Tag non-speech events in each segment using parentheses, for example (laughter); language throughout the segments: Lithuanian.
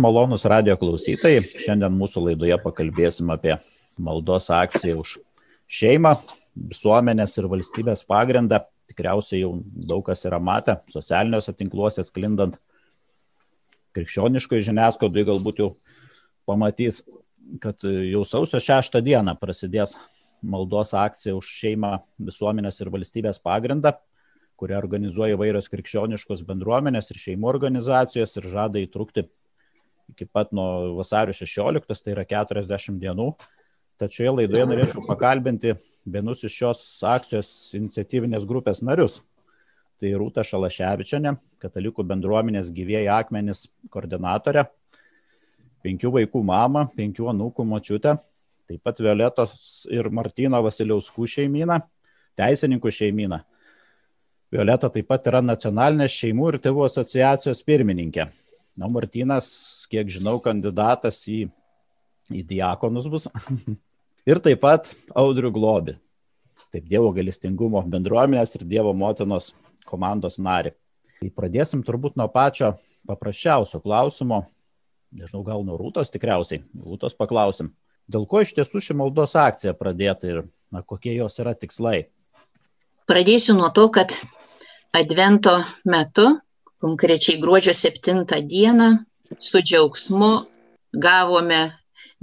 Malonus radio klausytojai, šiandien mūsų laidoje pakalbėsim apie maldos akciją už šeimą, visuomenės ir valstybės pagrindą. Tikriausiai jau daug kas yra matę socialiniuose tinkluose sklindant krikščioniškoje žiniasklaidoje, galbūt jau pamatys, kad jau sausio 6 dieną prasidės maldos akcija už šeimą, visuomenės ir valstybės pagrindą kurią organizuoja įvairios krikščioniškos bendruomenės ir šeimų organizacijos ir žada įtrukti iki pat nuo vasario 16, tai yra 40 dienų. Tačioje laidoje norėčiau pakalbinti vienus iš šios akcijos iniciatyvinės grupės narius. Tai Rūta Šalaševičianė, katalikų bendruomenės gyvėjai akmenis koordinatorė, penkių vaikų mama, penkių anūkų močiutė, taip pat Violetos ir Martino Vasiliauskų šeimyną, teisininkų šeimyną. Violeta taip pat yra nacionalinės šeimų ir tėvų asociacijos pirmininkė. Na, Martinas, kiek žinau, kandidatas į, į diakonus bus. (laughs) ir taip pat Audrių Globi. Taip, Dievo galestingumo bendruomenės ir Dievo motinos komandos nari. Tai pradėsim turbūt nuo pačio paprasčiausio klausimo. Nežinau, gal nuo Rūtos tikriausiai. Rūtos paklausim. Dėl ko iš tiesų ši maldos akcija pradėta ir na, kokie jos yra tikslai? Pradėsiu nuo to, kad Advento metu, konkrečiai gruodžio 7 dieną, su džiaugsmu gavome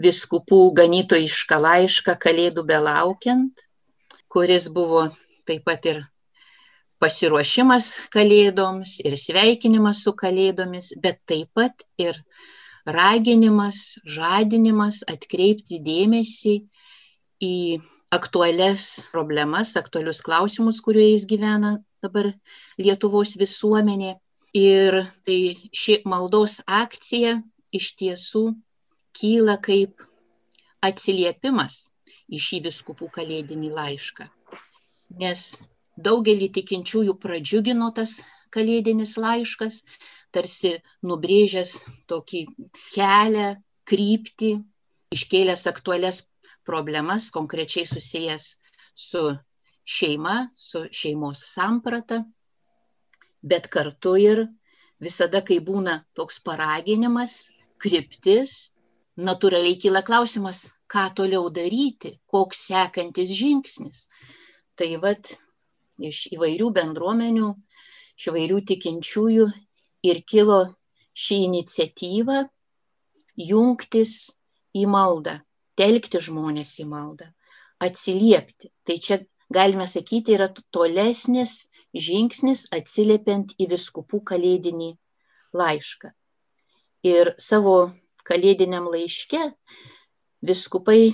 viskupų ganytojišką laišką Kalėdų belaukiant, kuris buvo taip pat ir pasiruošimas Kalėdoms ir sveikinimas su Kalėdomis, bet taip pat ir raginimas, žadinimas atkreipti dėmesį į aktualias problemas, aktualius klausimus, kuriuos gyvena dabar Lietuvos visuomenė. Ir tai ši maldos akcija iš tiesų kyla kaip atsiliepimas į šį viskupų kalėdinį laišką. Nes daugelį tikinčiųjų pradžiugino tas kalėdinis laiškas, tarsi nubrėžęs tokį kelią, kryptį, iškėlęs aktualias problemas, konkrečiai susijęs su šeima, su šeimos samprata, bet kartu ir visada, kai būna toks paraginimas, kryptis, natūraliai kyla klausimas, ką toliau daryti, koks sekantis žingsnis. Tai vad iš įvairių bendruomenių, iš įvairių tikinčiųjų ir kilo ši iniciatyva jungtis į maldą, telkti žmonės į maldą, atsiliepti. Tai čia galime sakyti, yra tolesnis žingsnis atsiliepiant į viskupų kalėdinį laišką. Ir savo kalėdiniam laiške viskupai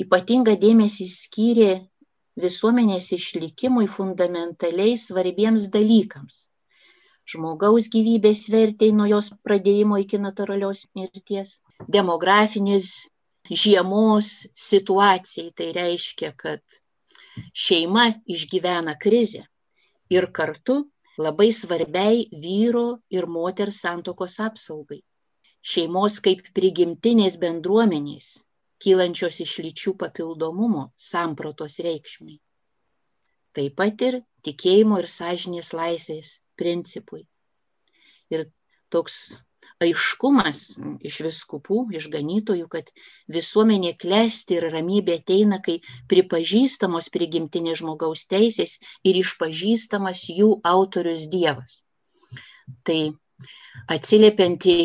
ypatingą dėmesį skyrė visuomenės išlikimui fundamentaliai svarbiems dalykams. Žmogaus gyvybės vertėjai nuo jos pradėjimo iki natūralios mirties, demografinis žiemos situacijai, tai reiškia, kad šeima išgyvena krizę ir kartu labai svarbiai vyro ir moters santokos apsaugai. Šeimos kaip prigimtinės bendruomenės, kylančios iš lyčių papildomumo samprotos reikšmiai. Taip pat ir tikėjimo ir sąžinės laisvės principui. Ir toks aiškumas iš viskupų, iš ganytojų, kad visuomenė klesti ir ramybė ateina, kai pripažįstamos prigimtinės žmogaus teisės ir išpažįstamas jų autorius Dievas. Tai atsiliepiant į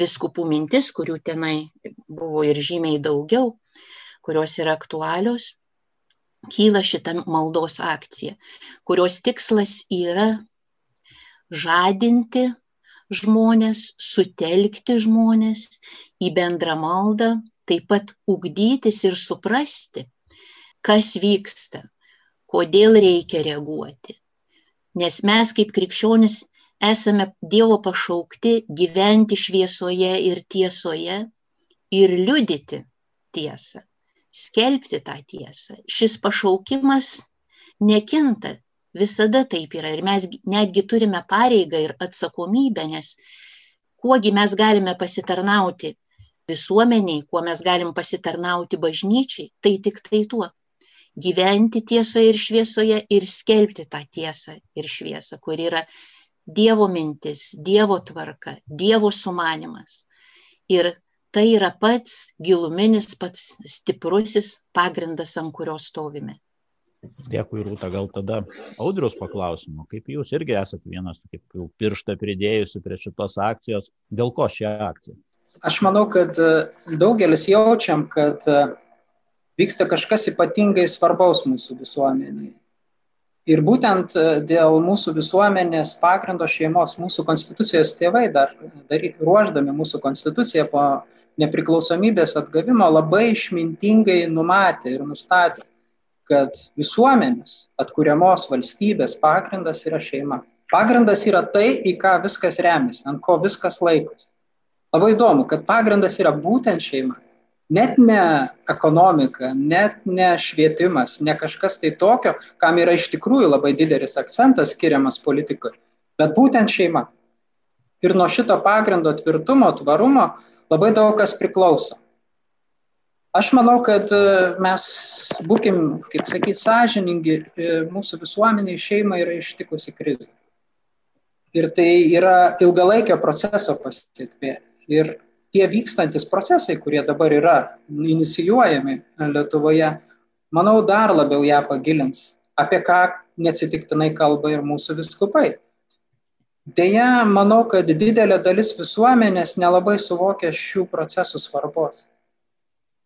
viskupų mintis, kurių tenai buvo ir žymiai daugiau, kurios yra aktualios, kyla šita maldos akcija, kurios tikslas yra žadinti žmones, sutelkti žmones į bendrą maldą, taip pat ugdytis ir suprasti, kas vyksta, kodėl reikia reaguoti. Nes mes kaip krikščionis esame Dievo pašaukti gyventi šviesoje ir tiesoje ir liudyti tiesą, skelbti tą tiesą. Šis pašaukimas nekinta Visada taip yra ir mes netgi turime pareigą ir atsakomybę, nes kuogi mes galime pasitarnauti visuomeniai, kuo mes galim pasitarnauti bažnyčiai, tai tik tai tuo. Gyventi tiesoje ir šviesoje ir skelbti tą tiesą ir šviesą, kur yra Dievo mintis, Dievo tvarka, Dievo sumanimas. Ir tai yra pats giluminis, pats stiprusis pagrindas, ant kurio stovime. Dėkui, Rūta, gal tada audrius paklausimo, kaip jūs irgi esate vienas, kaip jau pirštą pridėjusi prie šitos akcijos, dėl ko ši akcija? Aš manau, kad e, daugelis jaučiam, kad e, vyksta kažkas ypatingai svarbaus mūsų visuomeniai. Ir būtent e, dėl mūsų visuomenės pagrindo šeimos, mūsų konstitucijos tėvai dar, dar ruoždami mūsų konstituciją po nepriklausomybės atgavimo labai išmintingai numatė ir nustatė, kad visuomenės atkuriamos valstybės pagrindas yra šeima. Pagrindas yra tai, į ką viskas remiasi, ant ko viskas laikosi. Labai įdomu, kad pagrindas yra būtent šeima. Net ne ekonomika, net ne švietimas, ne kažkas tai tokio, kam yra iš tikrųjų labai didelis akcentas skiriamas politikoje, bet būtent šeima. Ir nuo šito pagrindo tvirtumo, tvarumo labai daug kas priklauso. Aš manau, kad e, mes būkim, kaip sakyti, sąžiningi, e, mūsų visuomeniai šeima yra ištikusi krizė. Ir tai yra ilgalaikio proceso pasiekmė. Ir tie vykstantis procesai, kurie dabar yra inicijuojami Lietuvoje, manau, dar labiau ją pagilins, apie ką neatsitiktinai kalba ir mūsų viskupai. Deja, manau, kad didelė dalis visuomenės nelabai suvokia šių procesų svarbos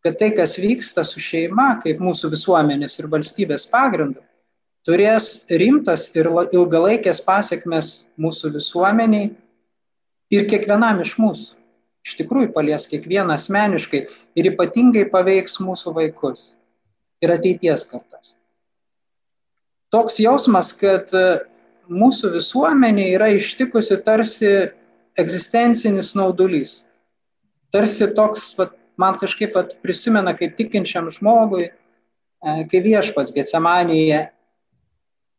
kad tai, kas vyksta su šeima, kaip mūsų visuomenės ir valstybės pagrindu, turės rimtas ir ilgalaikės pasiekmes mūsų visuomeniai ir kiekvienam iš mūsų. Iš tikrųjų palies kiekvieną asmeniškai ir ypatingai paveiks mūsų vaikus ir ateities kartas. Toks jausmas, kad e, mūsų visuomenė yra ištikusi tarsi egzistencinis naudulys. Tarsi toks vat, man kažkaip vat, prisimena kaip tikinčiam žmogui, e, kai viešpats Getsemanėje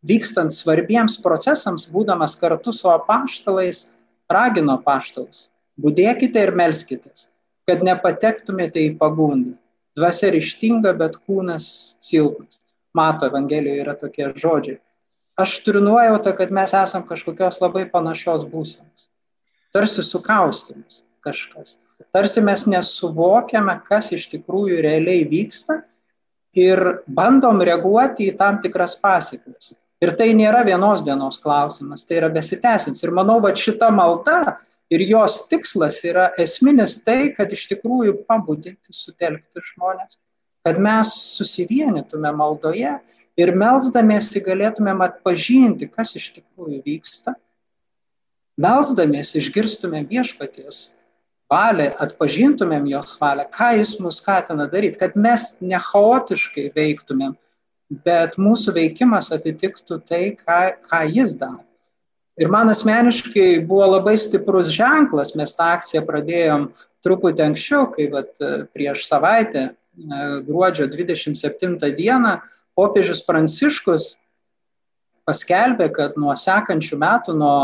vykstant svarbiems procesams, būdamas kartu su apaštalais, ragino apaštalus. Būdėkite ir melskitės, kad nepatektumėte į pagundą. Dvasia ryštinga, bet kūnas silpnas. Mato Evangelijoje yra tokie žodžiai. Aš turiu nuojautą, kad mes esam kažkokios labai panašios būsenos. Tarsi sukaustimus kažkas tarsi mes nesuvokiame, kas iš tikrųjų realiai vyksta ir bandom reaguoti į tam tikras pasiekmes. Ir tai nėra vienos dienos klausimas, tai yra besitęsins. Ir manau, va šita malda ir jos tikslas yra esminis tai, kad iš tikrųjų pabudinti, sutelkti žmonės, kad mes susivienytume maldoje ir melzdamiesi galėtumėm atpažinti, kas iš tikrųjų vyksta. Melzdamiesi išgirstume viešpaties valią, atpažintumėm jos valią, ką jis mus skatina daryti, kad mes ne chaotiškai veiktumėm, bet mūsų veikimas atitiktų tai, ką, ką jis daro. Ir man asmeniškai buvo labai stiprus ženklas, mes tą akciją pradėjom truputį anksčiau, kai vat, prieš savaitę, gruodžio 27 dieną, popiežius Pranciškus paskelbė, kad nuo sekančių metų, nuo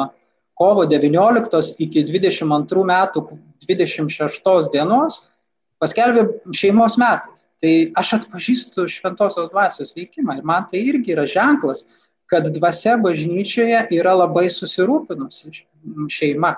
kovo 19 iki 22 metų 26 dienos paskelbė šeimos metais. Tai aš atpažįstu šventosios dvasios veikimą ir man tai irgi yra ženklas, kad dvasia bažnyčioje yra labai susirūpinusi šeima.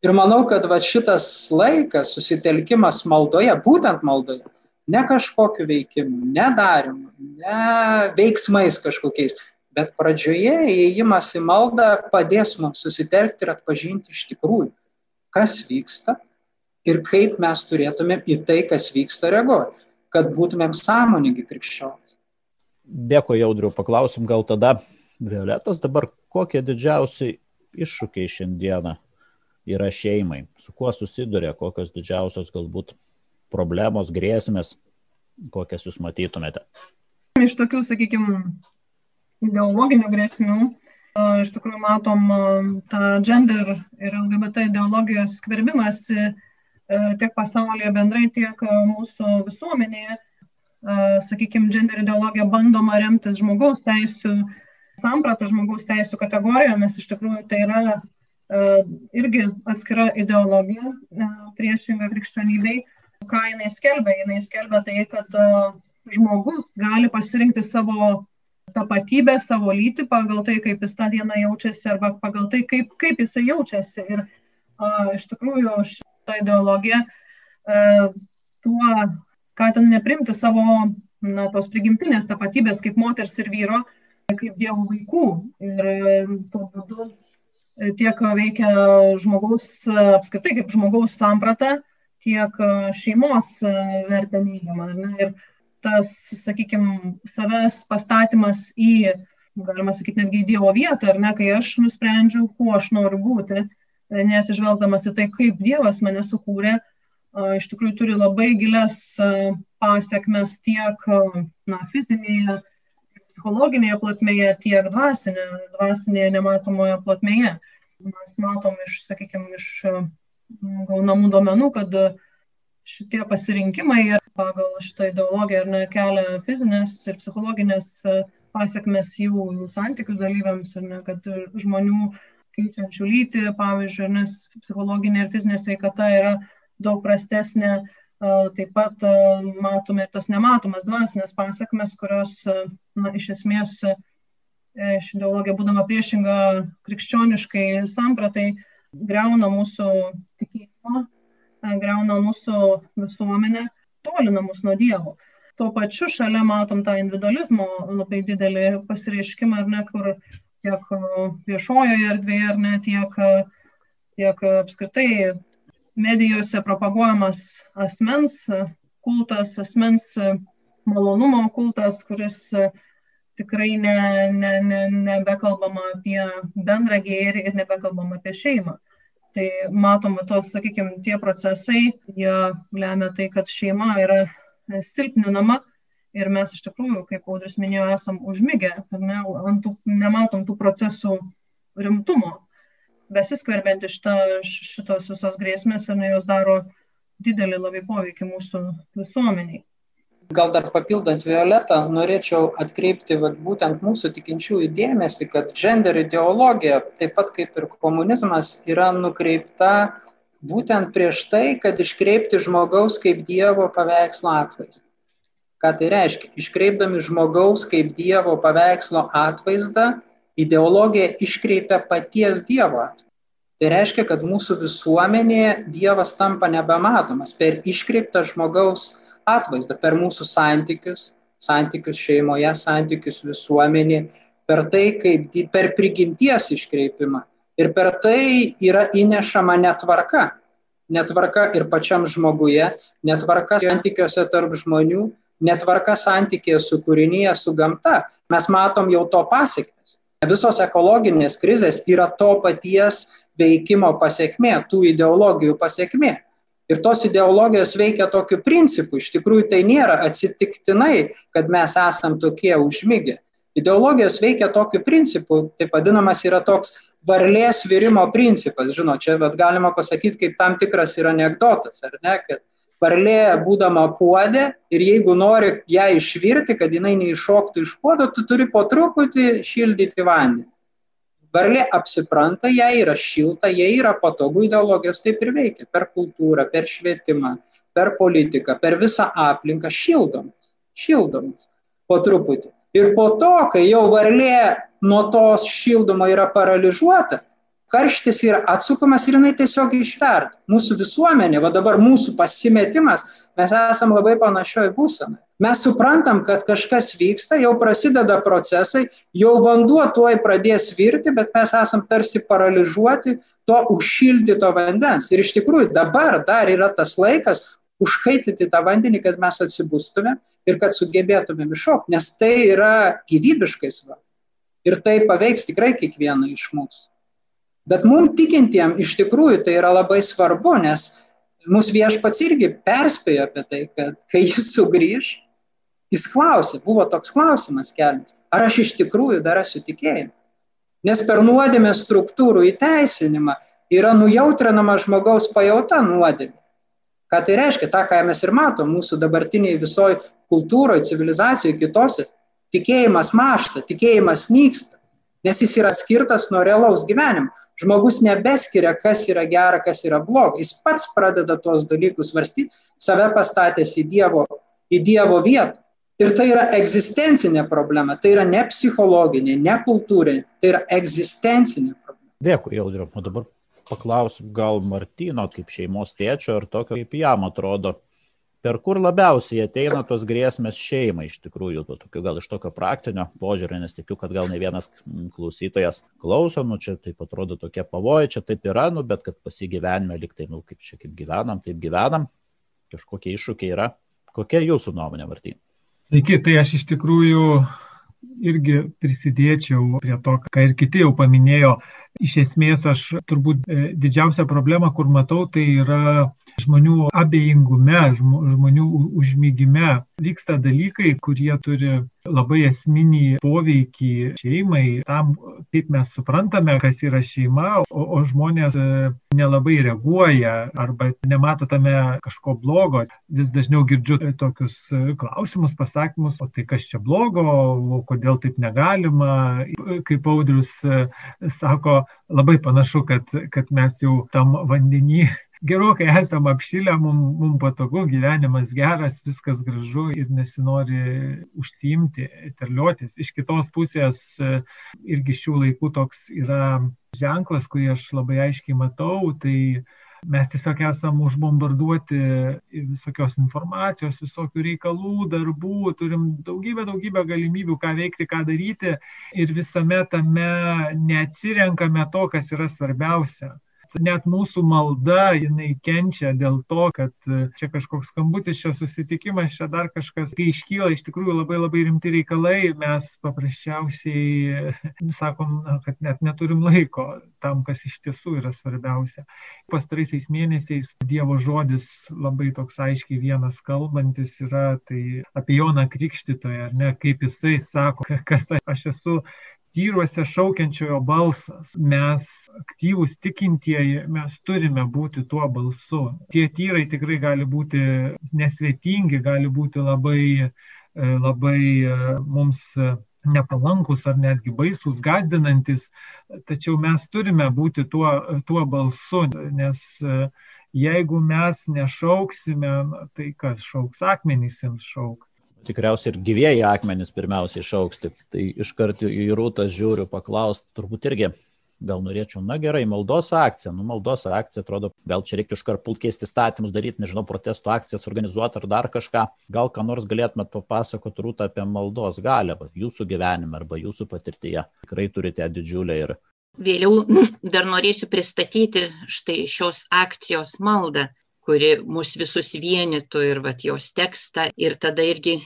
Ir manau, kad va šitas laikas, susitelkimas maldoje, būtent maldoje, ne kažkokiu veikimu, ne darimu, ne veiksmais kažkokiais, bet pradžioje įėjimas į maldą padės mums susitelkti ir atpažinti iš tikrųjų, kas vyksta ir kaip mes turėtumėm į tai, kas vyksta, reaguoti, kad būtumėm sąmoningi krikščionys. Dėkui, Jaudriu, paklausim gal tada Violetas dabar, kokie didžiausiai iššūkiai šiandieną yra šeimai, su kuo susiduria, kokios didžiausios galbūt problemos, grėsmės, kokias jūs matytumėte. Iš tokių, sakykime, ideologinių grėsmių. Iš tikrųjų matom tą gender ir LGBT ideologijos skverbimąsi tiek pasaulyje bendrai, tiek mūsų visuomenėje. Sakykime, gender ideologija bandoma remtis žmogaus teisų, sampratą žmogaus teisų kategorijomis. Iš tikrųjų, tai yra irgi atskira ideologija priešinga krikščionybei. Ką jinai skelbia? Jinai skelbia tai, kad žmogus gali pasirinkti savo tapatybę, savo lytį pagal tai, kaip jis tą dieną jaučiasi arba pagal tai, kaip, kaip jisai jaučiasi. Ir a, iš tikrųjų šitą ideologiją a, tuo skatina neprimti savo na, tos prigimtinės tapatybės kaip moters ir vyro, kaip dievo vaikų. Ir tuo būdu tiek veikia žmogaus, apskritai kaip žmogaus samprata, tiek šeimos vertę neigiamą. Ir tas, sakykime, savęs pastatymas į, galima sakyti, netgi į Dievo vietą, ar ne, kai aš nusprendžiu, kuo aš noriu būti, neatsižvelgdamas į tai, kaip Dievas mane sukūrė, iš tikrųjų turi labai gilias pasiekmes tiek na, fizinėje, psichologinėje platmėje, tiek dvasinė, dvasinėje nematomoje platmėje. Mes matom iš, sakykime, iš gaunamų duomenų, kad šitie pasirinkimai pagal šitą ideologiją ar ne kelia fizinės ir psichologinės e, pasiekmes jų, jų santykių dalyviams, ar ne, kad žmonių keičiančių lytį, pavyzdžiui, nes psichologinė ir fizinė sveikata yra daug prastesnė, e, taip pat e, matome ir tas nematomas dvasinės pasiekmes, kurios, na, iš esmės, ši ideologija, būdama priešinga krikščioniškai sampratai, greuna mūsų tikėjimą, greuna mūsų visuomenę tolina mus nuo Dievo. Tuo pačiu šalia matom tą individualizmo labai didelį pasireiškimą, ar ne, kur tiek viešojoje erdvėje, ar ne, tiek, tiek apskritai medijose propaguojamas asmens kultas, asmens malonumo kultas, kuris tikrai ne, ne, ne, nebekalbama apie bendrą gėrį ir nebekalbama apie šeimą. Tai matoma tos, sakykime, tie procesai, jie lemia tai, kad šeima yra e, silpninama ir mes iš tikrųjų, kaip Audris minėjo, esam užmygę, ne, tų, nematom tų procesų rimtumo. Besiskverbiant iš šitos visos grėsmės ir ne jos daro didelį labai poveikį mūsų visuomeniai. Gal dar papildant Violetą, norėčiau atkreipti vat, būtent mūsų tikinčiųjų dėmesį, kad gender ideologija, taip pat kaip ir komunizmas, yra nukreipta būtent prieš tai, kad iškreipti žmogaus kaip Dievo paveikslo atvaizdą. Ką tai reiškia? Iškreipdami žmogaus kaip Dievo paveikslo atvaizdą, ideologija iškreipia paties Dievo atvaizdą. Tai reiškia, kad mūsų visuomenėje Dievas tampa nebematomas per iškreiptą žmogaus atvaizdą per mūsų santykius, santykius šeimoje, santykius visuomenė, per tai, kaip per prigimties iškreipimą. Ir per tai yra įnešama netvarka. Netvarka ir pačiam žmoguje, netvarka santykiuose tarp žmonių, netvarka santykėje su kūrinyje, su gamta. Mes matom jau to pasiekmes. Visos ekologinės krizės yra to paties veikimo pasiekmė, tų ideologijų pasiekmė. Ir tos ideologijos veikia tokiu principu. Iš tikrųjų, tai nėra atsitiktinai, kad mes esam tokie užmygę. Ideologijos veikia tokiu principu, taip vadinamas yra toks varlės virimo principas. Žinot, čia galima pasakyti kaip tam tikras yra anegdotas, ar ne, kad varlė būdama puodė ir jeigu nori ją išvirti, kad jinai neiššoktų iš puodo, tu turi po truputį šildyti vandenį varlė apsipranta, jai yra šilta, jai yra patogu, ideologijos taip ir veikia. Per kultūrą, per švietimą, per politiką, per visą aplinką šildomus. Šildomus. Po truputį. Ir po to, kai jau varlė nuo tos šildomo yra paralyžiuota, karštis yra atsukamas ir jinai tiesiog išverda. Mūsų visuomenė, va dabar mūsų pasimetimas, mes esame labai panašioj būsenai. Mes suprantam, kad kažkas vyksta, jau prasideda procesai, jau vanduo tuoj pradės virti, bet mes esam tarsi paralyžiuoti to užšildyto vandens. Ir iš tikrųjų dabar dar yra tas laikas užkaityti tą vandenį, kad mes atsibustume ir kad sugebėtumėm iššokti, nes tai yra gyvybiškai svarbu. Ir tai paveiks tikrai kiekvieną iš mūsų. Bet mums tikintiem iš tikrųjų tai yra labai svarbu, nes mūsų viešpats irgi perspėjo apie tai, kad kai jis sugrįž, jis klausė, buvo toks klausimas kelias, ar aš iš tikrųjų dar esu tikėjimas. Nes per nuodėmę struktūrų įteisinimą yra nujautrinama žmogaus pajauta nuodėmė. Ką tai reiškia? Ta, ką mes ir matom mūsų dabartiniai visoji kultūroje, civilizacijoje, kitose. Tikėjimas mašta, tikėjimas nyksta, nes jis yra atskirtas nuo realaus gyvenimo. Žmogus nebeskiria, kas yra gera, kas yra bloga. Jis pats pradeda tuos dalykus svarstyti, save pastatęs į Dievo, į dievo vietą. Ir tai yra egzistencinė problema, tai yra ne psichologinė, ne kultūrinė, tai yra egzistencinė problema. Dėkui, Jaudriu. O dabar paklausiu gal Martino kaip šeimos tėčio ir tokio, kaip jam atrodo, per kur labiausiai ateina tos grėsmės šeimai iš tikrųjų, to, tokio, gal iš tokio praktinio požiūrio, nes tikiu, kad gal ne vienas klausytojas klauso, nu čia taip atrodo tokie pavojai, čia taip yra, nu bet kad pasigyvenime liktai, nu kaip čia kaip gyvenam, taip gyvenam, kažkokie iššūkiai yra. Kokia jūsų nuomonė, Martyn? Sveiki, tai aš iš tikrųjų irgi prisidėčiau prie to, ką ir kiti jau paminėjo. Iš esmės aš turbūt e, didžiausia problema, kur matau, tai yra žmonių abejingume, žmonių užmygime. Vyksta dalykai, kurie turi labai esminį poveikį šeimai, tam, kaip mes suprantame, kas yra šeima, o, o žmonės e, nelabai reaguoja arba nemato tame kažko blogo. Vis dažniau girdžiu tokius e, klausimus, pasakymus, o tai kas čia blogo, o kodėl taip negalima. Kaip Audrius e, sako, labai panašu, kad, kad mes jau tam vandenį gerokai esam apšilę, mums mum patogu, gyvenimas geras, viskas gražu ir nesinori užsiimti, terliotis. Iš kitos pusės irgi šių laikų toks yra ženklas, kurį aš labai aiškiai matau, tai mes tiesiog esam užbombarduoti visokios informacijos, visokių reikalų, darbų, turim daugybę, daugybę galimybių, ką veikti, ką daryti ir visame tame neatsirenkame to, kas yra svarbiausia net mūsų malda, jinai kenčia dėl to, kad e, čia kažkoks skambutis, čia susitikimas, čia dar kažkas, kai iškyla iš tikrųjų labai labai rimti reikalai, mes paprasčiausiai sakom, kad net neturim laiko tam, kas iš tiesų yra svarbiausia. Pastaraisiais mėnesiais Dievo žodis labai toks aiškiai vienas kalbantis yra, tai apie Joną Krikštytoją, ar ne, kaip jisai sako, kas aš esu tyruose šaukiančiojo balsas. Mes aktyvūs tikintieji, mes turime būti tuo balsu. Tie tyrai tikrai gali būti nesvetingi, gali būti labai, e, labai e, mums nepalankus ar netgi baisus, gazdinantis, tačiau mes turime būti tuo, tuo balsu, nes e, jeigu mes nešauksime, tai kas šauks akmenys jiems šauks tikriausiai ir gyvėjai akmenys pirmiausiai išauks. Tai, iš karto į rūtas žiūriu paklausti, turbūt irgi gal norėčiau, na gerai, maldos akcija, nu maldos akcija, atrodo, gal čia reikia iškart pult keisti statymus, daryti, nežinau, protesto akcijas organizuoti ar dar kažką. Gal ką nors galėtumėt papasakoti rūtą apie maldos galę, jūsų gyvenime arba jūsų patirtyje. Tikrai turite didžiulę ir Vėliau dar norėsiu pristatyti štai šios akcijos maldą kuri mus visus vienytų ir vat, jos tekstą. Ir tada irgi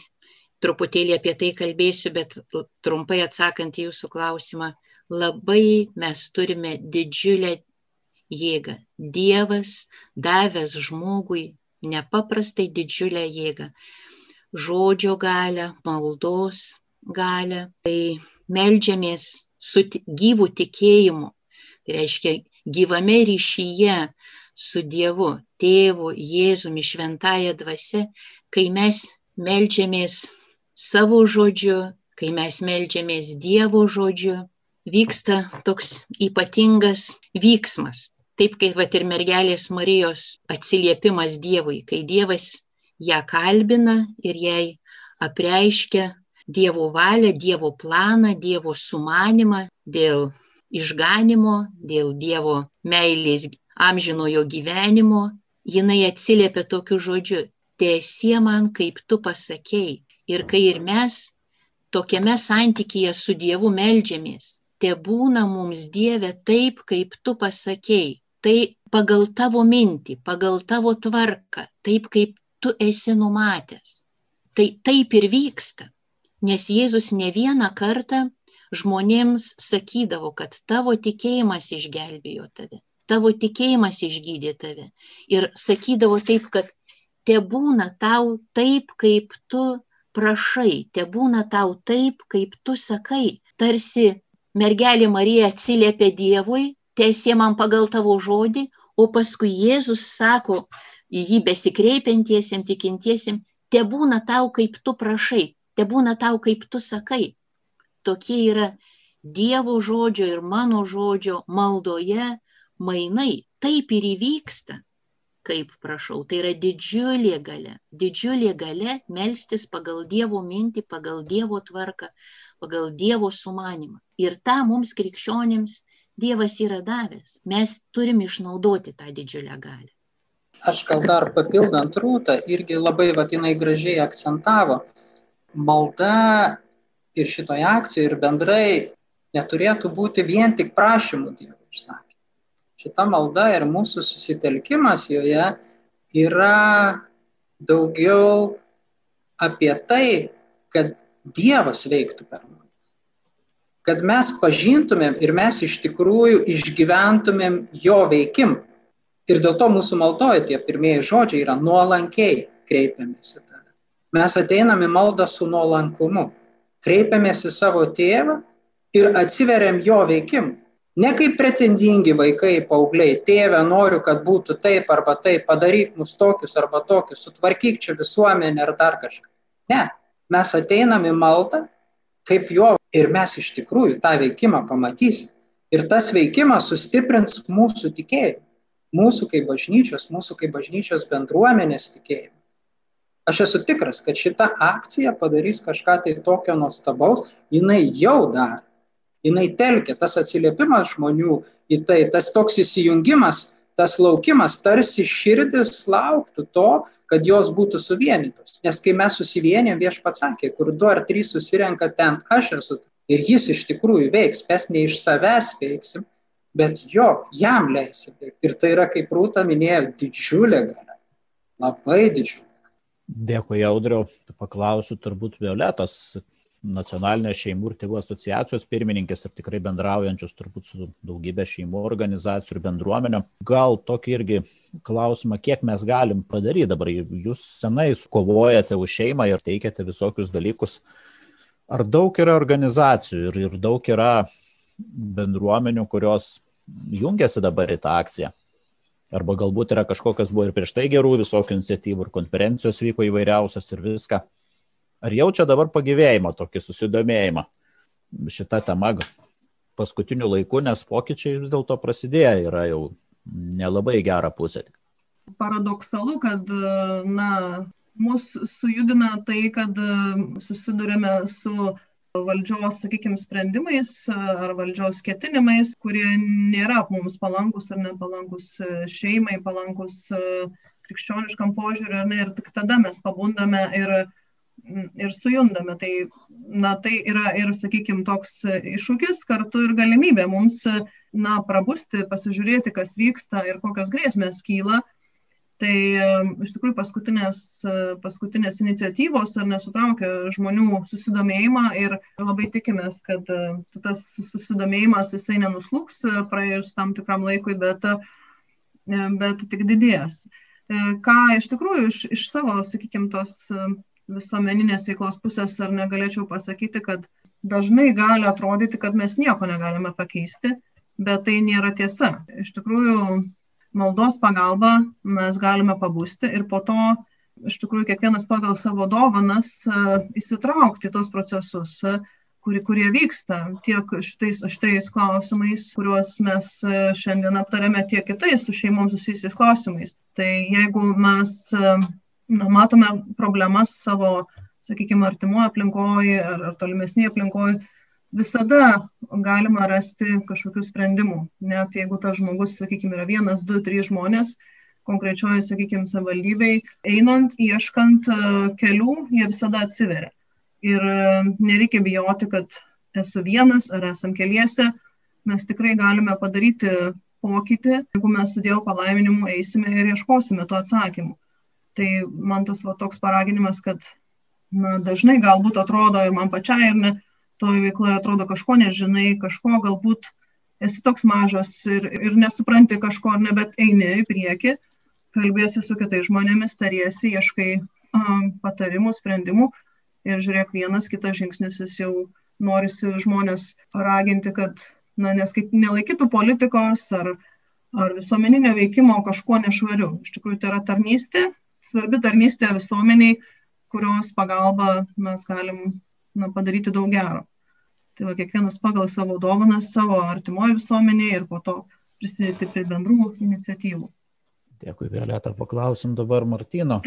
truputėlį apie tai kalbėsiu, bet trumpai atsakant į jūsų klausimą, labai mes turime didžiulę jėgą. Dievas davęs žmogui nepaprastai didžiulę jėgą. Žodžio galę, maldos galę. Tai melžiamės su gyvų tikėjimu. Tai reiškia gyvame ryšyje su Dievu, Tėvu, Jėzumi, Šventąją dvasę, kai mes melžiamės savo žodžiu, kai mes melžiamės Dievo žodžiu, vyksta toks ypatingas vyksmas. Taip kaip vat ir mergelės Marijos atsiliepimas Dievui, kai Dievas ją kalbina ir jai apreiškia Dievo valią, Dievo planą, Dievo sumanimą dėl išganimo, dėl Dievo meilės amžinojo gyvenimo, jinai atsiliepia tokiu žodžiu, tiesie man, kaip tu pasakėjai. Ir kai ir mes tokiame santykyje su Dievu melžiamės, te būna mums Dieve taip, kaip tu pasakėjai. Tai pagal tavo mintį, pagal tavo tvarką, taip kaip tu esi numatęs. Tai taip ir vyksta. Nes Jėzus ne vieną kartą žmonėms sakydavo, kad tavo tikėjimas išgelbėjo tave tavo tikėjimas išgydė tave. Ir sakydavo taip, kad te būna tau taip, kaip tu prašai, te būna tau taip, kaip tu sakai. Tarsi mergelė Marija atsiliepia Dievui, tiesie man pagal tavo žodį, o paskui Jėzus sako į jį besikreipiantiesiem, tikintiesiem, te būna tau, kaip tu prašai, te būna tau, kaip tu sakai. Tokie yra Dievo žodžio ir mano žodžio maldoje mainai taip ir įvyksta. kaip prašau, tai yra didžiulė gale. Didžiulė gale melstis pagal Dievo mintį, pagal Dievo tvarką, pagal Dievo sumanimą. Ir tą mums krikščionims Dievas yra davęs. Mes turim išnaudoti tą didžiulę galę. Aš gal dar papildant rūtą, irgi labai vadinai gražiai akcentavo, malda ir šitoje akcijoje ir bendrai neturėtų būti vien tik prašymų išsakymų šita malda ir mūsų susitelkimas joje yra daugiau apie tai, kad Dievas veiktų per mus. Kad mes pažintumėm ir mes iš tikrųjų išgyventumėm jo veikimą. Ir dėl to mūsų maldoje tie pirmieji žodžiai yra nuolankiai kreipiamės į tave. Mes ateiname maldą su nuolankumu. Kreipiamės į savo tėvą ir atsiveriam jo veikimu. Ne kaip pretendingi vaikai, paaugliai, tėve, noriu, kad būtų taip arba taip, padaryk mus tokius arba tokius, sutvarkyk čia visuomenę ar dar kažką. Ne, mes ateinam į maldą kaip jo ir mes iš tikrųjų tą veikimą pamatysim. Ir tas veikimas sustiprins mūsų tikėjimą, mūsų kaip bažnyčios, mūsų kaip bažnyčios bendruomenės tikėjimą. Aš esu tikras, kad šita akcija padarys kažką tai tokio nuostabaus, jinai jau daro jinai telkia, tas atsiliepimas žmonių į tai, tas toks įsijungimas, tas laukimas, tarsi širdis lauktų to, kad jos būtų suvienytos. Nes kai mes susivienėm, viešpats sakė, kur du ar trys susirenka ten, aš esu. Ir jis iš tikrųjų veiks, mes ne iš savęs veiksim, bet jo, jam leisim veikti. Ir tai yra, kaip Rūta minėjo, didžiulė galia. Labai didžiulė. Dėkui, Audriau. Paklausiu turbūt Violetos, nacionalinės šeimų ir tėvų asociacijos pirmininkės ir tikrai bendraujančios turbūt su daugybė šeimų organizacijų ir bendruomenio. Gal tokį irgi klausimą, kiek mes galim padaryti dabar. Jūs senai kovojate už šeimą ir teikiate visokius dalykus. Ar daug yra organizacijų ir, ir daug yra bendruomenių, kurios jungiasi dabar į tą akciją? Arba galbūt yra kažkokios buvo ir prieš tai gerų visokių iniciatyvų ir konferencijos vyko įvairiausias ir viską. Ar jaučia dabar pagyvėjimą, tokį susidomėjimą šitą temą paskutiniu laiku, nes pokyčiai vis dėlto prasidėjo, yra jau nelabai gera pusė. Paradoksalu, kad na, mus sujudina tai, kad susidurime su valdžios, sakykime, sprendimais ar valdžios ketinimais, kurie nėra mums palankus ar nepalankus šeimai, palankus krikščioniškam požiūriu, ar ne, ir tik tada mes pabundame ir ir sujundame. Tai, na, tai yra ir, sakykime, toks iššūkis, kartu ir galimybė mums, na, prabusti, pasižiūrėti, kas vyksta ir kokios grėsmės kyla. Tai iš tikrųjų paskutinės, paskutinės iniciatyvos ar nesutraukia žmonių susidomėjimą ir labai tikimės, kad tas susidomėjimas jisai nenuslūks praėjus tam tikram laikui, bet, bet tik didės. Ką iš tikrųjų iš, iš savo, sakykime, tos visuomeninės veiklos pusės ar negalėčiau pasakyti, kad dažnai gali atrodyti, kad mes nieko negalime pakeisti, bet tai nėra tiesa. Iš tikrųjų, maldos pagalba mes galime pabusti ir po to, iš tikrųjų, kiekvienas pagal savo dovanas įsitraukti tos procesus, kurie, kurie vyksta tiek šitais aštriais klausimais, kuriuos mes šiandien aptarėme, tiek kitais su šeimom susijusiais klausimais. Tai jeigu mes matome problemas savo, sakykime, artimoje aplinkoje ar, ar tolimesnėje aplinkoje, visada galima rasti kažkokių sprendimų. Net jeigu tas žmogus, sakykime, yra vienas, du, trys žmonės, konkrečioje, sakykime, savivaldybei, einant, ieškant e, kelių, jie visada atsiveria. Ir e, nereikia bijoti, kad esu vienas ar esam keliese, mes tikrai galime padaryti pokytį, jeigu mes su Dievo palaiminimu eisime ir ieškosime to atsakymų. Tai man tas va, toks paraginimas, kad na, dažnai galbūt atrodo ir man pačiai, ir ne, toje veikloje atrodo kažko nežinai, kažko galbūt esi toks mažas ir, ir nesupranti kažko, ar ne, bet eini į priekį, kalbėsi su kitais žmonėmis, tariesi, ieškai um, patarimų, sprendimų ir žiūrėk, vienas kitas žingsnis jis jau norisi žmonės paraginti, kad na, neskaip, nelaikytų politikos ar, ar visuomeninio veikimo kažkuo nešvariu. Iš tikrųjų, tai yra tarnystė svarbi tarnystė visuomeniai, kurios pagalba mes galim na, padaryti daug gero. Tai va, kiekvienas pagal savo dovanas, savo artimoje visuomenėje ir po to prisidėti prie bendrų iniciatyvų. Dėkui, Violeta, paklausim dabar Martino.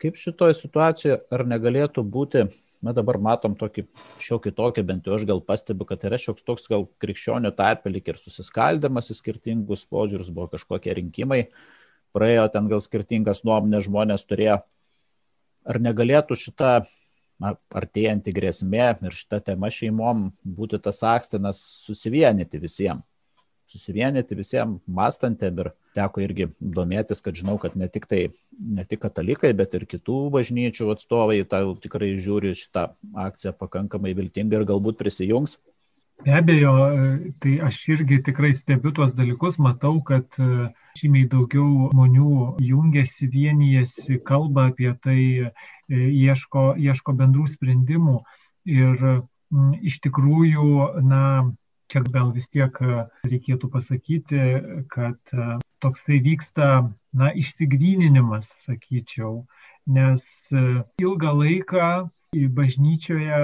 Kaip šitoje situacijoje, ar negalėtų būti, na dabar matom tokį šiokį tokį, bent jau aš gal pastebiu, kad yra šioks toks gal krikščionių tarpelik ir susiskaldimas į skirtingus požiūrius, buvo kažkokie rinkimai, praėjo ten gal skirtingas nuomonės žmonės turėjo. Ar negalėtų šita na, artėjanti grėsmė ir šita tema šeimom būti tas akstinas susivienyti visiems? susivienyti visiems mąstantėm ir teko irgi domėtis, kad žinau, kad ne tik, tai, ne tik katalikai, bet ir kitų bažnyčių atstovai tą tikrai žiūri šitą akciją pakankamai viltingai ir galbūt prisijungs. Be abejo, tai aš irgi tikrai stebiu tuos dalykus, matau, kad e, žymiai daugiau žmonių jungiasi, vienijasi, kalba apie tai, e, ieško, ieško bendrų sprendimų. Ir m, iš tikrųjų, na, čia gal vis tiek e, reikėtų pasakyti, kad toksai vyksta, na, išsigryninimas, sakyčiau, nes ilgą laiką bažnyčioje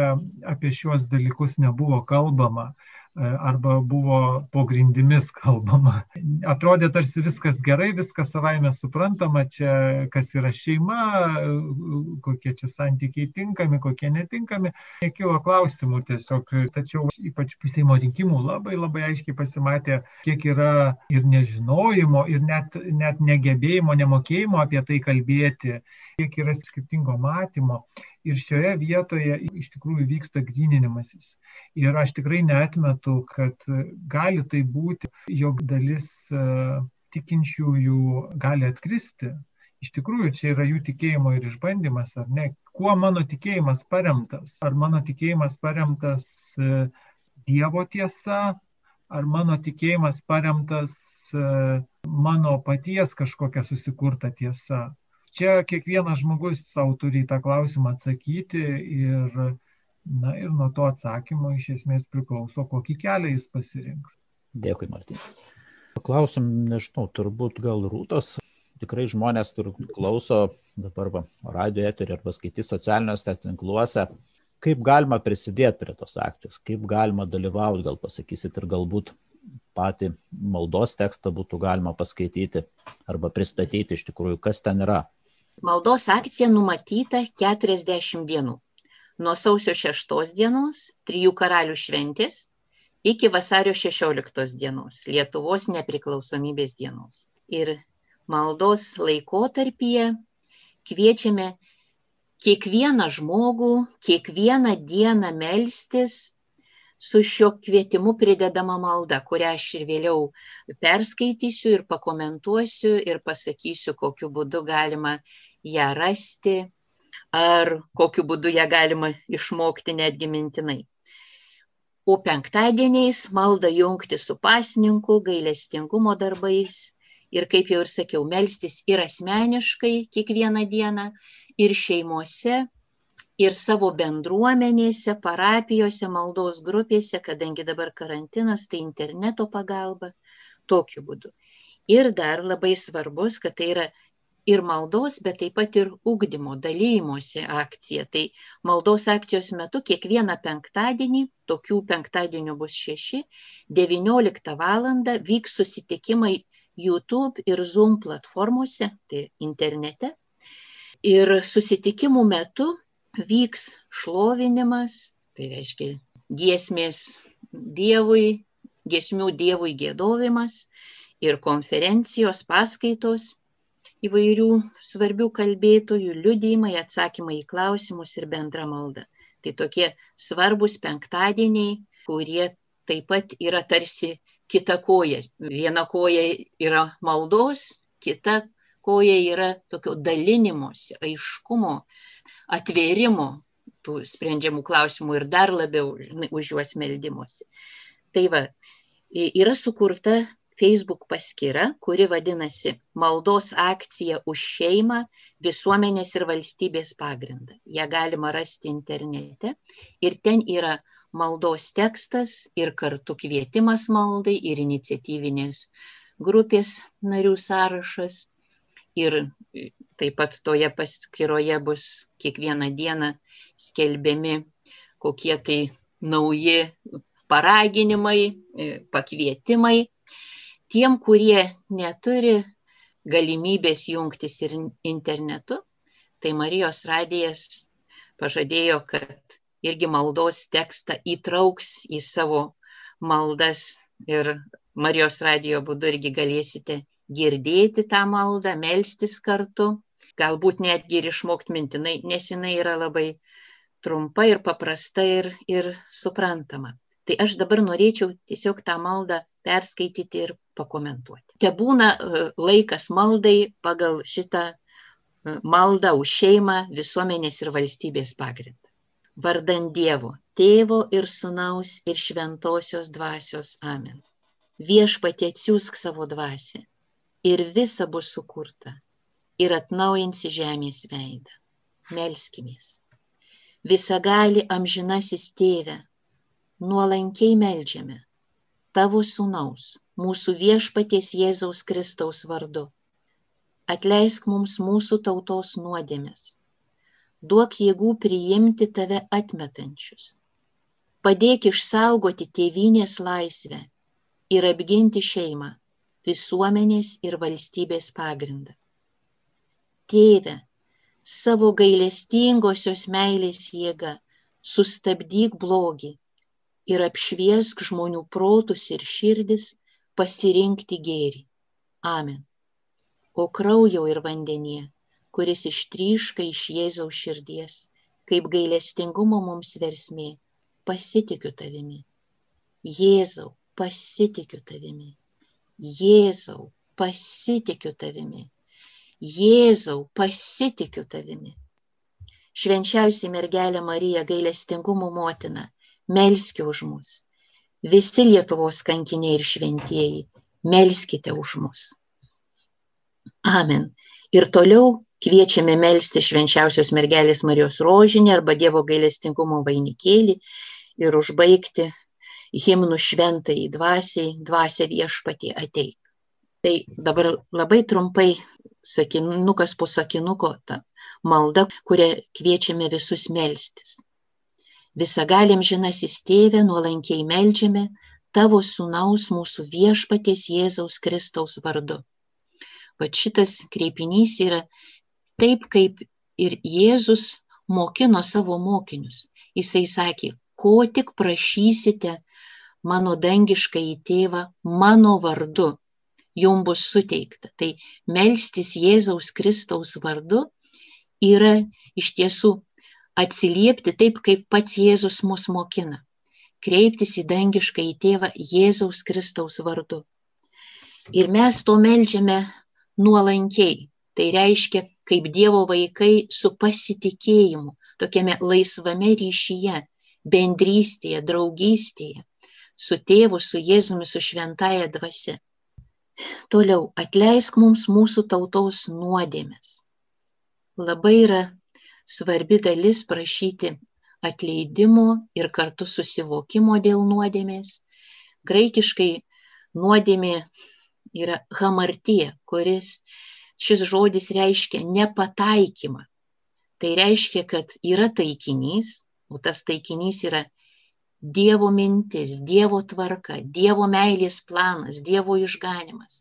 apie šiuos dalykus nebuvo kalbama arba buvo po grindimis kalbama. Atrodė tarsi viskas gerai, viskas savaime suprantama, čia kas yra šeima, kokie čia santykiai tinkami, kokie netinkami. Nekilo klausimų tiesiog, tačiau ypač pusėjimo rinkimų labai labai aiškiai pasimatė, kiek yra ir nežinojimo, ir net, net negebėjimo, nemokėjimo apie tai kalbėti, kiek yra skirtingo matymo. Ir šioje vietoje iš tikrųjų vyksta gryninimasis Ir aš tikrai netmetu, kad gali tai būti, jog dalis e, tikinčiųjų gali atkristi. Iš tikrųjų, čia yra jų tikėjimo ir išbandymas, ar ne? Kuo mano tikėjimas paremtas? Ar mano tikėjimas paremtas e, Dievo tiesa, ar mano tikėjimas paremtas e, mano paties kažkokia susikurta tiesa? Čia kiekvienas žmogus savo turi tą klausimą atsakyti ir Na ir nuo to atsakymo iš esmės priklauso, kokį kelią jis pasirinks. Dėkui, Martin. Klausim, nežinau, turbūt gal rūtos. Tikrai žmonės tur klauso dabar va, radio eterį arba skaitys socialiniuose tinkluose. Kaip galima prisidėti prie tos akcijos, kaip galima dalyvauti, gal pasakysit ir galbūt patį maldos tekstą būtų galima paskaityti arba pristatyti iš tikrųjų, kas ten yra. Maldos akcija numatyta 40 dienų nuo sausio 6 dienos, trijų karalių šventės, iki vasario 16 dienos, Lietuvos nepriklausomybės dienos. Ir maldos laikotarpyje kviečiame kiekvieną žmogų, kiekvieną dieną melstis su šio kvietimu pridedama malda, kurią aš ir vėliau perskaitysiu ir pakomentuosiu ir pasakysiu, kokiu būdu galima ją rasti ar kokiu būdu ją galima išmokti netgi mintinai. O penktadieniais maldą jungti su pasninku, gailestingumo darbais ir, kaip jau ir sakiau, melstis ir asmeniškai kiekvieną dieną, ir šeimose, ir savo bendruomenėse, parapijose, maldos grupėse, kadangi dabar karantinas, tai interneto pagalba, tokiu būdu. Ir dar labai svarbus, kad tai yra ir maldos, bet taip pat ir ugdymo, dalymosi akcija. Tai maldos akcijos metu kiekvieną penktadienį, tokių penktadienių bus šeši, 19 val. vyks susitikimai YouTube ir Zoom platformose, tai internete. Ir susitikimų metu vyks šlovinimas, tai reiškia giesmės Dievui, giesmių Dievui gėdovimas ir konferencijos paskaitos įvairių svarbių kalbėtojų, liudijimai, atsakymai į klausimus ir bendra malda. Tai tokie svarbus penktadieniai, kurie taip pat yra tarsi kita koja. Viena koja yra maldos, kita koja yra tokio dalinimuose, aiškumo, atvėrimo tų sprendžiamų klausimų ir dar labiau už juos meldimuose. Tai va, yra sukurta Facebook paskyra, kuri vadinasi Maldos akcija už šeimą visuomenės ir valstybės pagrindą. Ja galima rasti internete ir ten yra maldos tekstas ir kartu kvietimas maldai ir iniciatyvinės grupės narių sąrašas. Ir taip pat toje paskyroje bus kiekvieną dieną skelbiami kokie tai nauji paraginimai, pakvietimai. Tiem, kurie neturi galimybės jungtis ir internetu, tai Marijos radijas pažadėjo, kad irgi maldos tekstą įtrauks į savo maldas ir Marijos radijo būdu irgi galėsite girdėti tą maldą, melstis kartu, galbūt netgi ir išmokti mintinai, nes jinai yra labai trumpa ir paprasta ir, ir suprantama. Tai aš dabar norėčiau tiesiog tą maldą perskaityti ir pakomentuoti. Te būna e, laikas maldai pagal šitą e, maldą už šeimą, visuomenės ir valstybės pagrindą. Vardant Dievo, Tėvo ir Sūnaus ir Šventosios dvasios Amen. Viešpatie atsiųsk savo dvasę ir visa bus sukurta ir atnaujinsi žemės veidą. Melskimės visagali amžinasis tėve, nuolankiai melžiame tavo sūnaus, mūsų viešpaties Jėzaus Kristaus vardu. Atleisk mums mūsų tautos nuodėmės. Duok jėgų priimti tave atmetančius. Padėk išsaugoti tėvynės laisvę ir apginti šeimą, visuomenės ir valstybės pagrindą. Tėve, savo gailestingosios meilės jėga sustabdyk blogį ir apšviesk žmonių protus ir širdis pasirinkti gėrį. Amen. O kraujo ir vandenyje, kuris ištryška iš Jėzaus širdies, kaip gailestingumo mums versmė, pasitikiu tavimi. Jėzau, pasitikiu tavimi. Jėzau, pasitikiu tavimi. Jėzau, pasitikiu tavimi. Švenčiausiai mergelė Marija, gailestingumo motina, melskite už mus. Visi Lietuvos kankiniai ir šventieji, melskite už mus. Amen. Ir toliau kviečiame melsti švenčiausios mergelės Marijos rožinį arba Dievo gailestingumo vainikėlį ir užbaigti himnų šventai dvasiai, dvasia viešpatį ateik. Tai dabar labai trumpai sakinukas po sakinuko ta malda, kuria kviečiame visus melstis. Visagalim žinasis tėvė, nuolankiai melžiame tavo sunaus mūsų viešpaties Jėzaus Kristaus vardu. Vat šitas kreipinys yra taip, kaip ir Jėzus mokino savo mokinius. Jisai sakė, ko tik prašysite mano dangišką į tėvą mano vardu, jum bus suteikta. Tai melstis Jėzaus Kristaus vardu yra iš tiesų atsiliepti taip, kaip pats Jėzus mus mokina. Kreiptis į dangišką į tėvą Jėzaus Kristaus vardu. Ir mes to melžiame nuolankiai. Tai reiškia, kaip Dievo vaikai su pasitikėjimu, tokiame laisvame ryšyje, bendrystėje, draugystėje, su tėvu, su Jėzumi, su šventaja dvasia. Toliau, atleisk mums mūsų tautos nuodėmės. Labai yra svarbi dalis prašyti atleidimo ir kartu susivokimo dėl nuodėmės. Graikiškai nuodėmė yra hamartija, kuris šis žodis reiškia nepataikymą. Tai reiškia, kad yra taikinys, o tas taikinys yra Dievo mintis, Dievo tvarka, Dievo meilės planas, Dievo išganimas.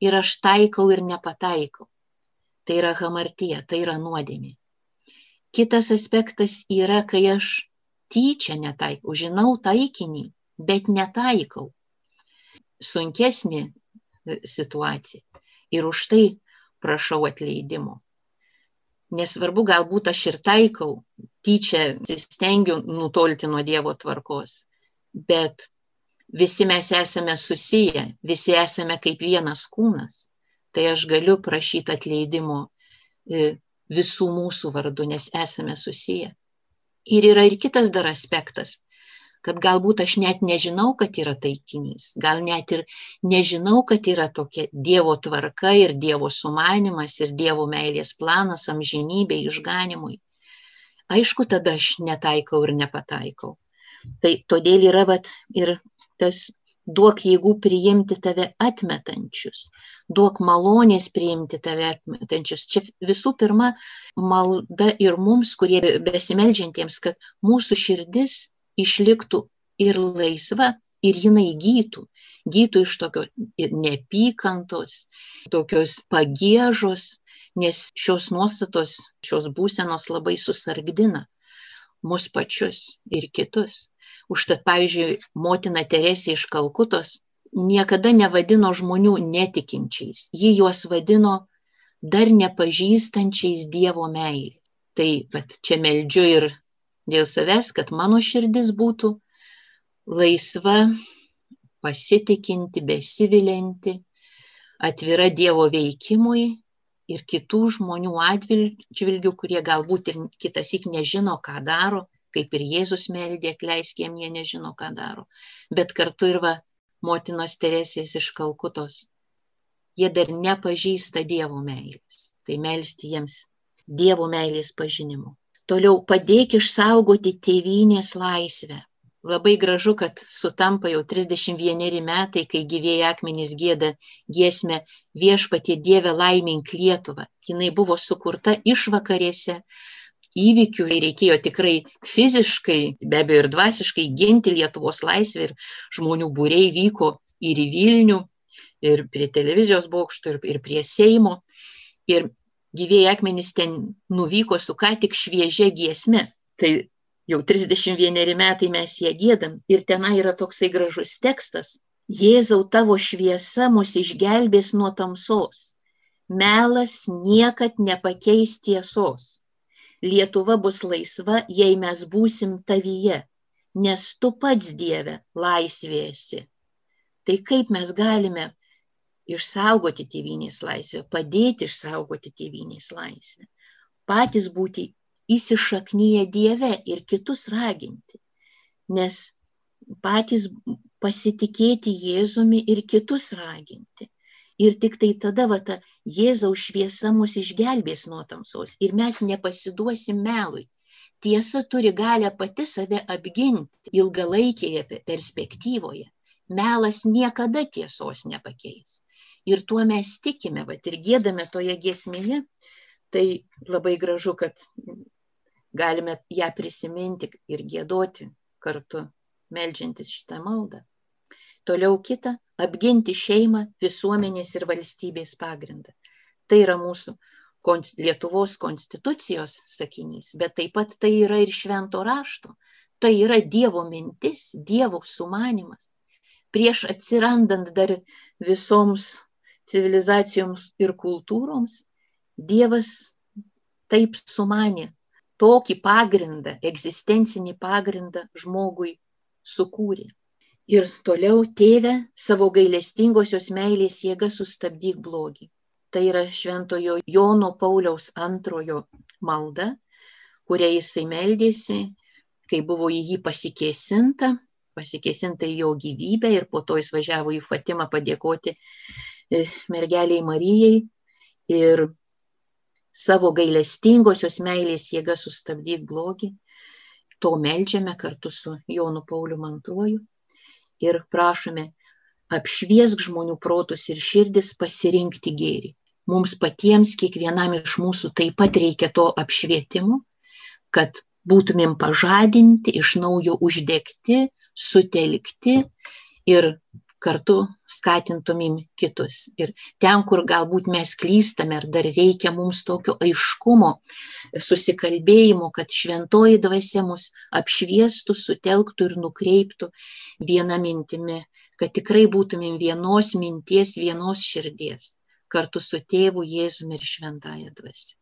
Ir aš taikau ir nepataikau. Tai yra hamartija, tai yra nuodėmė. Kitas aspektas yra, kai aš tyčia netaikau, žinau taikinį, bet netaikau. Sunkesnė e, situacija. Ir už tai prašau atleidimo. Nesvarbu, galbūt aš ir taikau, tyčia stengiu nutolti nuo Dievo tvarkos, bet visi mes esame susiję, visi esame kaip vienas kūnas, tai aš galiu prašyti atleidimo e, visų mūsų vardu, nes esame susiję. Ir yra ir kitas dar aspektas kad galbūt aš net nežinau, kad yra taikinys, gal net ir nežinau, kad yra tokia Dievo tvarka ir Dievo sumanimas ir Dievo meilės planas amžinybė išganimui. Aišku, tada aš netaikau ir nepataikau. Tai todėl yra vat, ir tas duok jėgų priimti tave atmetančius, duok malonės priimti tave atmetančius. Čia visų pirma malda ir mums, kurie besimeldžiantiems, kad mūsų širdis išliktų ir laisva, ir jinai gytų. Gytų iš tokio neapykantos, tokios pagėžos, nes šios nuostatos, šios būsenos labai susargdina mus pačius ir kitus. Užtat, pavyzdžiui, motina Teresė iš Kalkutos niekada nevadino žmonių netikinčiais, ji juos vadino dar nepažįstančiais Dievo meilį. Tai bet čia meldžiu ir dėl savęs, kad mano širdis būtų laisva, pasitikinti, besivilinti, atvira Dievo veikimui ir kitų žmonių atvilgių, kurie galbūt ir kitas įk nežino, ką daro, kaip ir Jėzus meldė, atleiskiem jie nežino, ką daro. Bet kartu ir va, motinos Teresės iš Kalkutos. Jie dar nepažįsta Dievo meilės. Tai melsti jiems Dievo meilės pažinimu. Toliau padėk išsaugoti tėvynės laisvę. Labai gražu, kad sutampa jau 31 metai, kai gyvėjai akmenys gėda giesmę viešpatie Dieve laimink Lietuvą. Jis buvo sukurta išvakarėse įvykių, reikėjo tikrai fiziškai, be abejo ir dvasiškai ginti Lietuvos laisvę ir žmonių būriai vyko ir į Vilnių, ir prie televizijos bokšto, ir, ir prie Seimo. Ir gyvėjai akmenys ten nuvyko su ką tik šviežia giesme. Tai jau 31 metai mes ją gėdam. Ir tenai yra toksai gražus tekstas. Jėzau tavo šviesa mus išgelbės nuo tamsos. Melas niekad nepakeis tiesos. Lietuva bus laisva, jei mes būsim tavyje, nes tu pats Dieve laisvėsi. Tai kaip mes galime išsaugoti tėvynės laisvę, padėti išsaugoti tėvynės laisvę, patys būti įsišaknyje Dieve ir kitus raginti, nes patys pasitikėti Jėzumi ir kitus raginti. Ir tik tai tada va ta Jėzaus šviesa mus išgelbės nuo tamsos ir mes nepasiduosim melui. Tiesa turi galę pati save apginti ilgalaikėje perspektyvoje. Melas niekada tiesos nepakeis ir tuo mes tikime, vat, ir gėdame toje giesmėje, tai labai gražu, kad galime ją prisiminti ir gėdoti kartu, melžiantis šitą maldą. Toliau kita - apginti šeimą, visuomenės ir valstybės pagrindą. Tai yra mūsų Lietuvos konstitucijos sakinys, bet taip pat tai yra ir švento rašto. Tai yra Dievo mintis, Dievo sumanimas. Prieš atsirandant dar visoms civilizacijoms ir kultūroms, Dievas taip sumanė, tokį pagrindą, egzistencinį pagrindą žmogui sukūrė. Ir toliau tėvę savo gailestingosios meilės jėga sustabdyk blogį. Tai yra šventojo Jono Pauliaus antrojo malda, kuria jisai meldėsi, kai buvo į jį pasikėsinta, pasikėsinta į jo gyvybę ir po to jis važiavo į Fatimą padėkoti E, mergeliai Marijai ir savo gailestingosios meilės jėga sustabdyk blogį. To melžiame kartu su Jonu Pauliu antruoju ir prašome apšviesk žmonių protus ir širdis pasirinkti gėrį. Mums patiems, kiekvienam iš mūsų taip pat reikia to apšvietimo, kad būtumėm pažadinti, iš naujo uždegti, sutelkti ir kartu skatintumėm kitus. Ir ten, kur galbūt mes klystame, ar dar reikia mums tokio aiškumo, susikalbėjimo, kad šventoji dvasia mus apšviestų, sutelktų ir nukreiptų vieną mintimį, kad tikrai būtumėm vienos minties, vienos širdies, kartu su tėvu Jėzumi ir šventąją dvasia.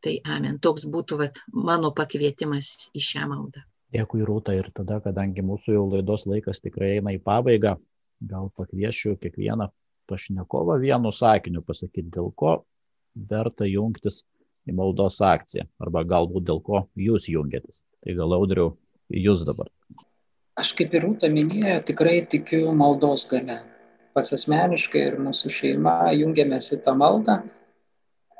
Tai amen. Toks būtų vat, mano pakvietimas į šią maldą. Dėkui, Rūta. Ir tada, kadangi mūsų jau laidos laikas tikrai eina į pabaigą, gal pakviešiu kiekvieną pašnekovą vienu sakiniu pasakyti, dėl ko verta jungtis į maldos akciją arba galbūt dėl ko jūs jungiatės. Tai gal audriu jūs dabar. Aš kaip ir Rūta minėjo, tikrai tikiu maldos gale. Pats asmeniškai ir mūsų šeima jungiamės į tą maldą,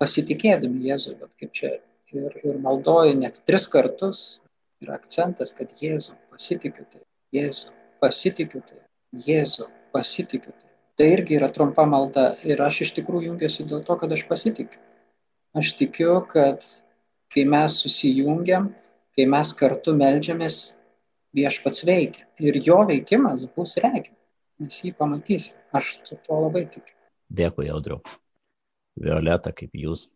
pasitikėdami Jėzų, bet kaip čia ir, ir maldoju net tris kartus, yra akcentas, kad Jėzų pasitikiu tai, Jėzų pasitikiu tai, Jėzų, pasitikiu. Tai irgi yra trumpa malda ir aš iš tikrųjų jungiuosi dėl to, kad aš pasitikiu. Aš tikiu, kad kai mes susijungiam, kai mes kartu melžiamės, viešpats veikia. Ir jo veikimas bus regimas. Mes jį pamatysim. Aš tuo labai tikiu. Dėkui, Audriu. Violeta, kaip jūs?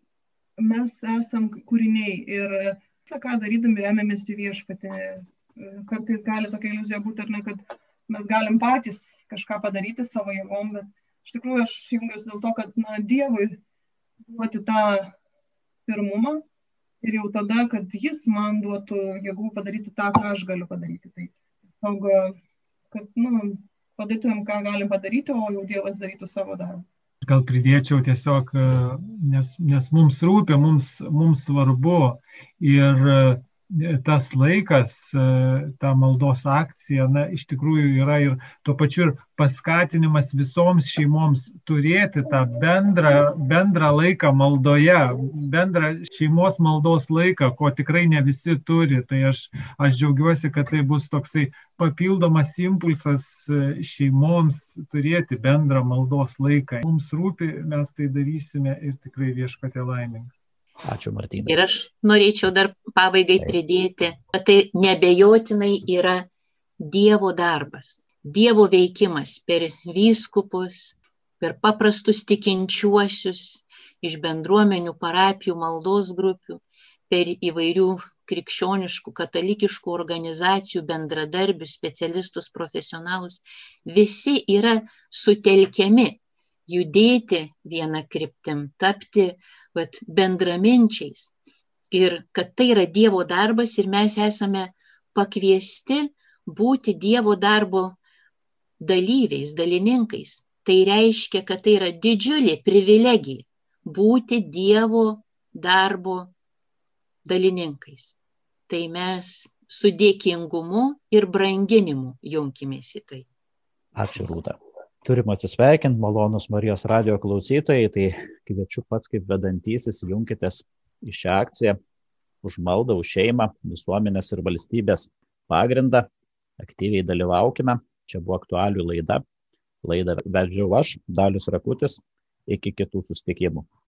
Mes esam kūriniai ir ką darydami remiamės į viešpatį. Kartais gali tokia iliuzija būti, ar ne, kad mes galim patys kažką padaryti savo jėgom, bet iš tikrųjų aš jungiuosi dėl to, kad na, Dievui duoti tą pirmumą ir jau tada, kad jis man duotų jėgų padaryti tą, ką aš galiu padaryti. Tai tiesiog, kad nu, padarytumėm, ką galim padaryti, o jau Dievas darytų savo darbą gal pridėčiau tiesiog, nes, nes mums rūpi, mums, mums svarbu ir tas laikas, ta maldos akcija, na, iš tikrųjų yra ir tuo pačiu ir paskatinimas visoms šeimoms turėti tą bendrą, bendrą laiką maldoje, bendrą šeimos maldos laiką, ko tikrai ne visi turi. Tai aš, aš džiaugiuosi, kad tai bus toksai papildomas impulsas šeimoms turėti bendrą maldos laiką. Mums rūpi, mes tai darysime ir tikrai viešpatė laimingas. Ačiū, Martynai. Ir aš norėčiau dar pabaigai pridėti, kad tai nebejotinai yra Dievo darbas, Dievo veikimas per vyskupus, per paprastus tikinčiuosius iš bendruomenių, parapijų, maldos grupių, per įvairių krikščioniškų, katalikiškų organizacijų, bendradarbius, specialistus, profesionalus. Visi yra sutelkiami judėti vieną kryptim, tapti vat, bendraminčiais. Ir kad tai yra Dievo darbas ir mes esame pakviesti būti Dievo darbo dalyviais, dalininkais. Tai reiškia, kad tai yra didžiulė privilegija būti Dievo darbo dalininkais. Tai mes su dėkingumu ir branginimu jungimės į tai. Ačiū, Rūta turim atsisveikinti, malonus Marijos radio klausytojai, tai kviečiu pats kaip vedantysis junkitės į šią akciją už maldą, už šeimą, visuomenės ir valstybės pagrindą, aktyviai dalyvaukime. Čia buvo aktualių laida. Laidą vedžiau aš, Dalius Rakutis. Iki kitų susitikimų.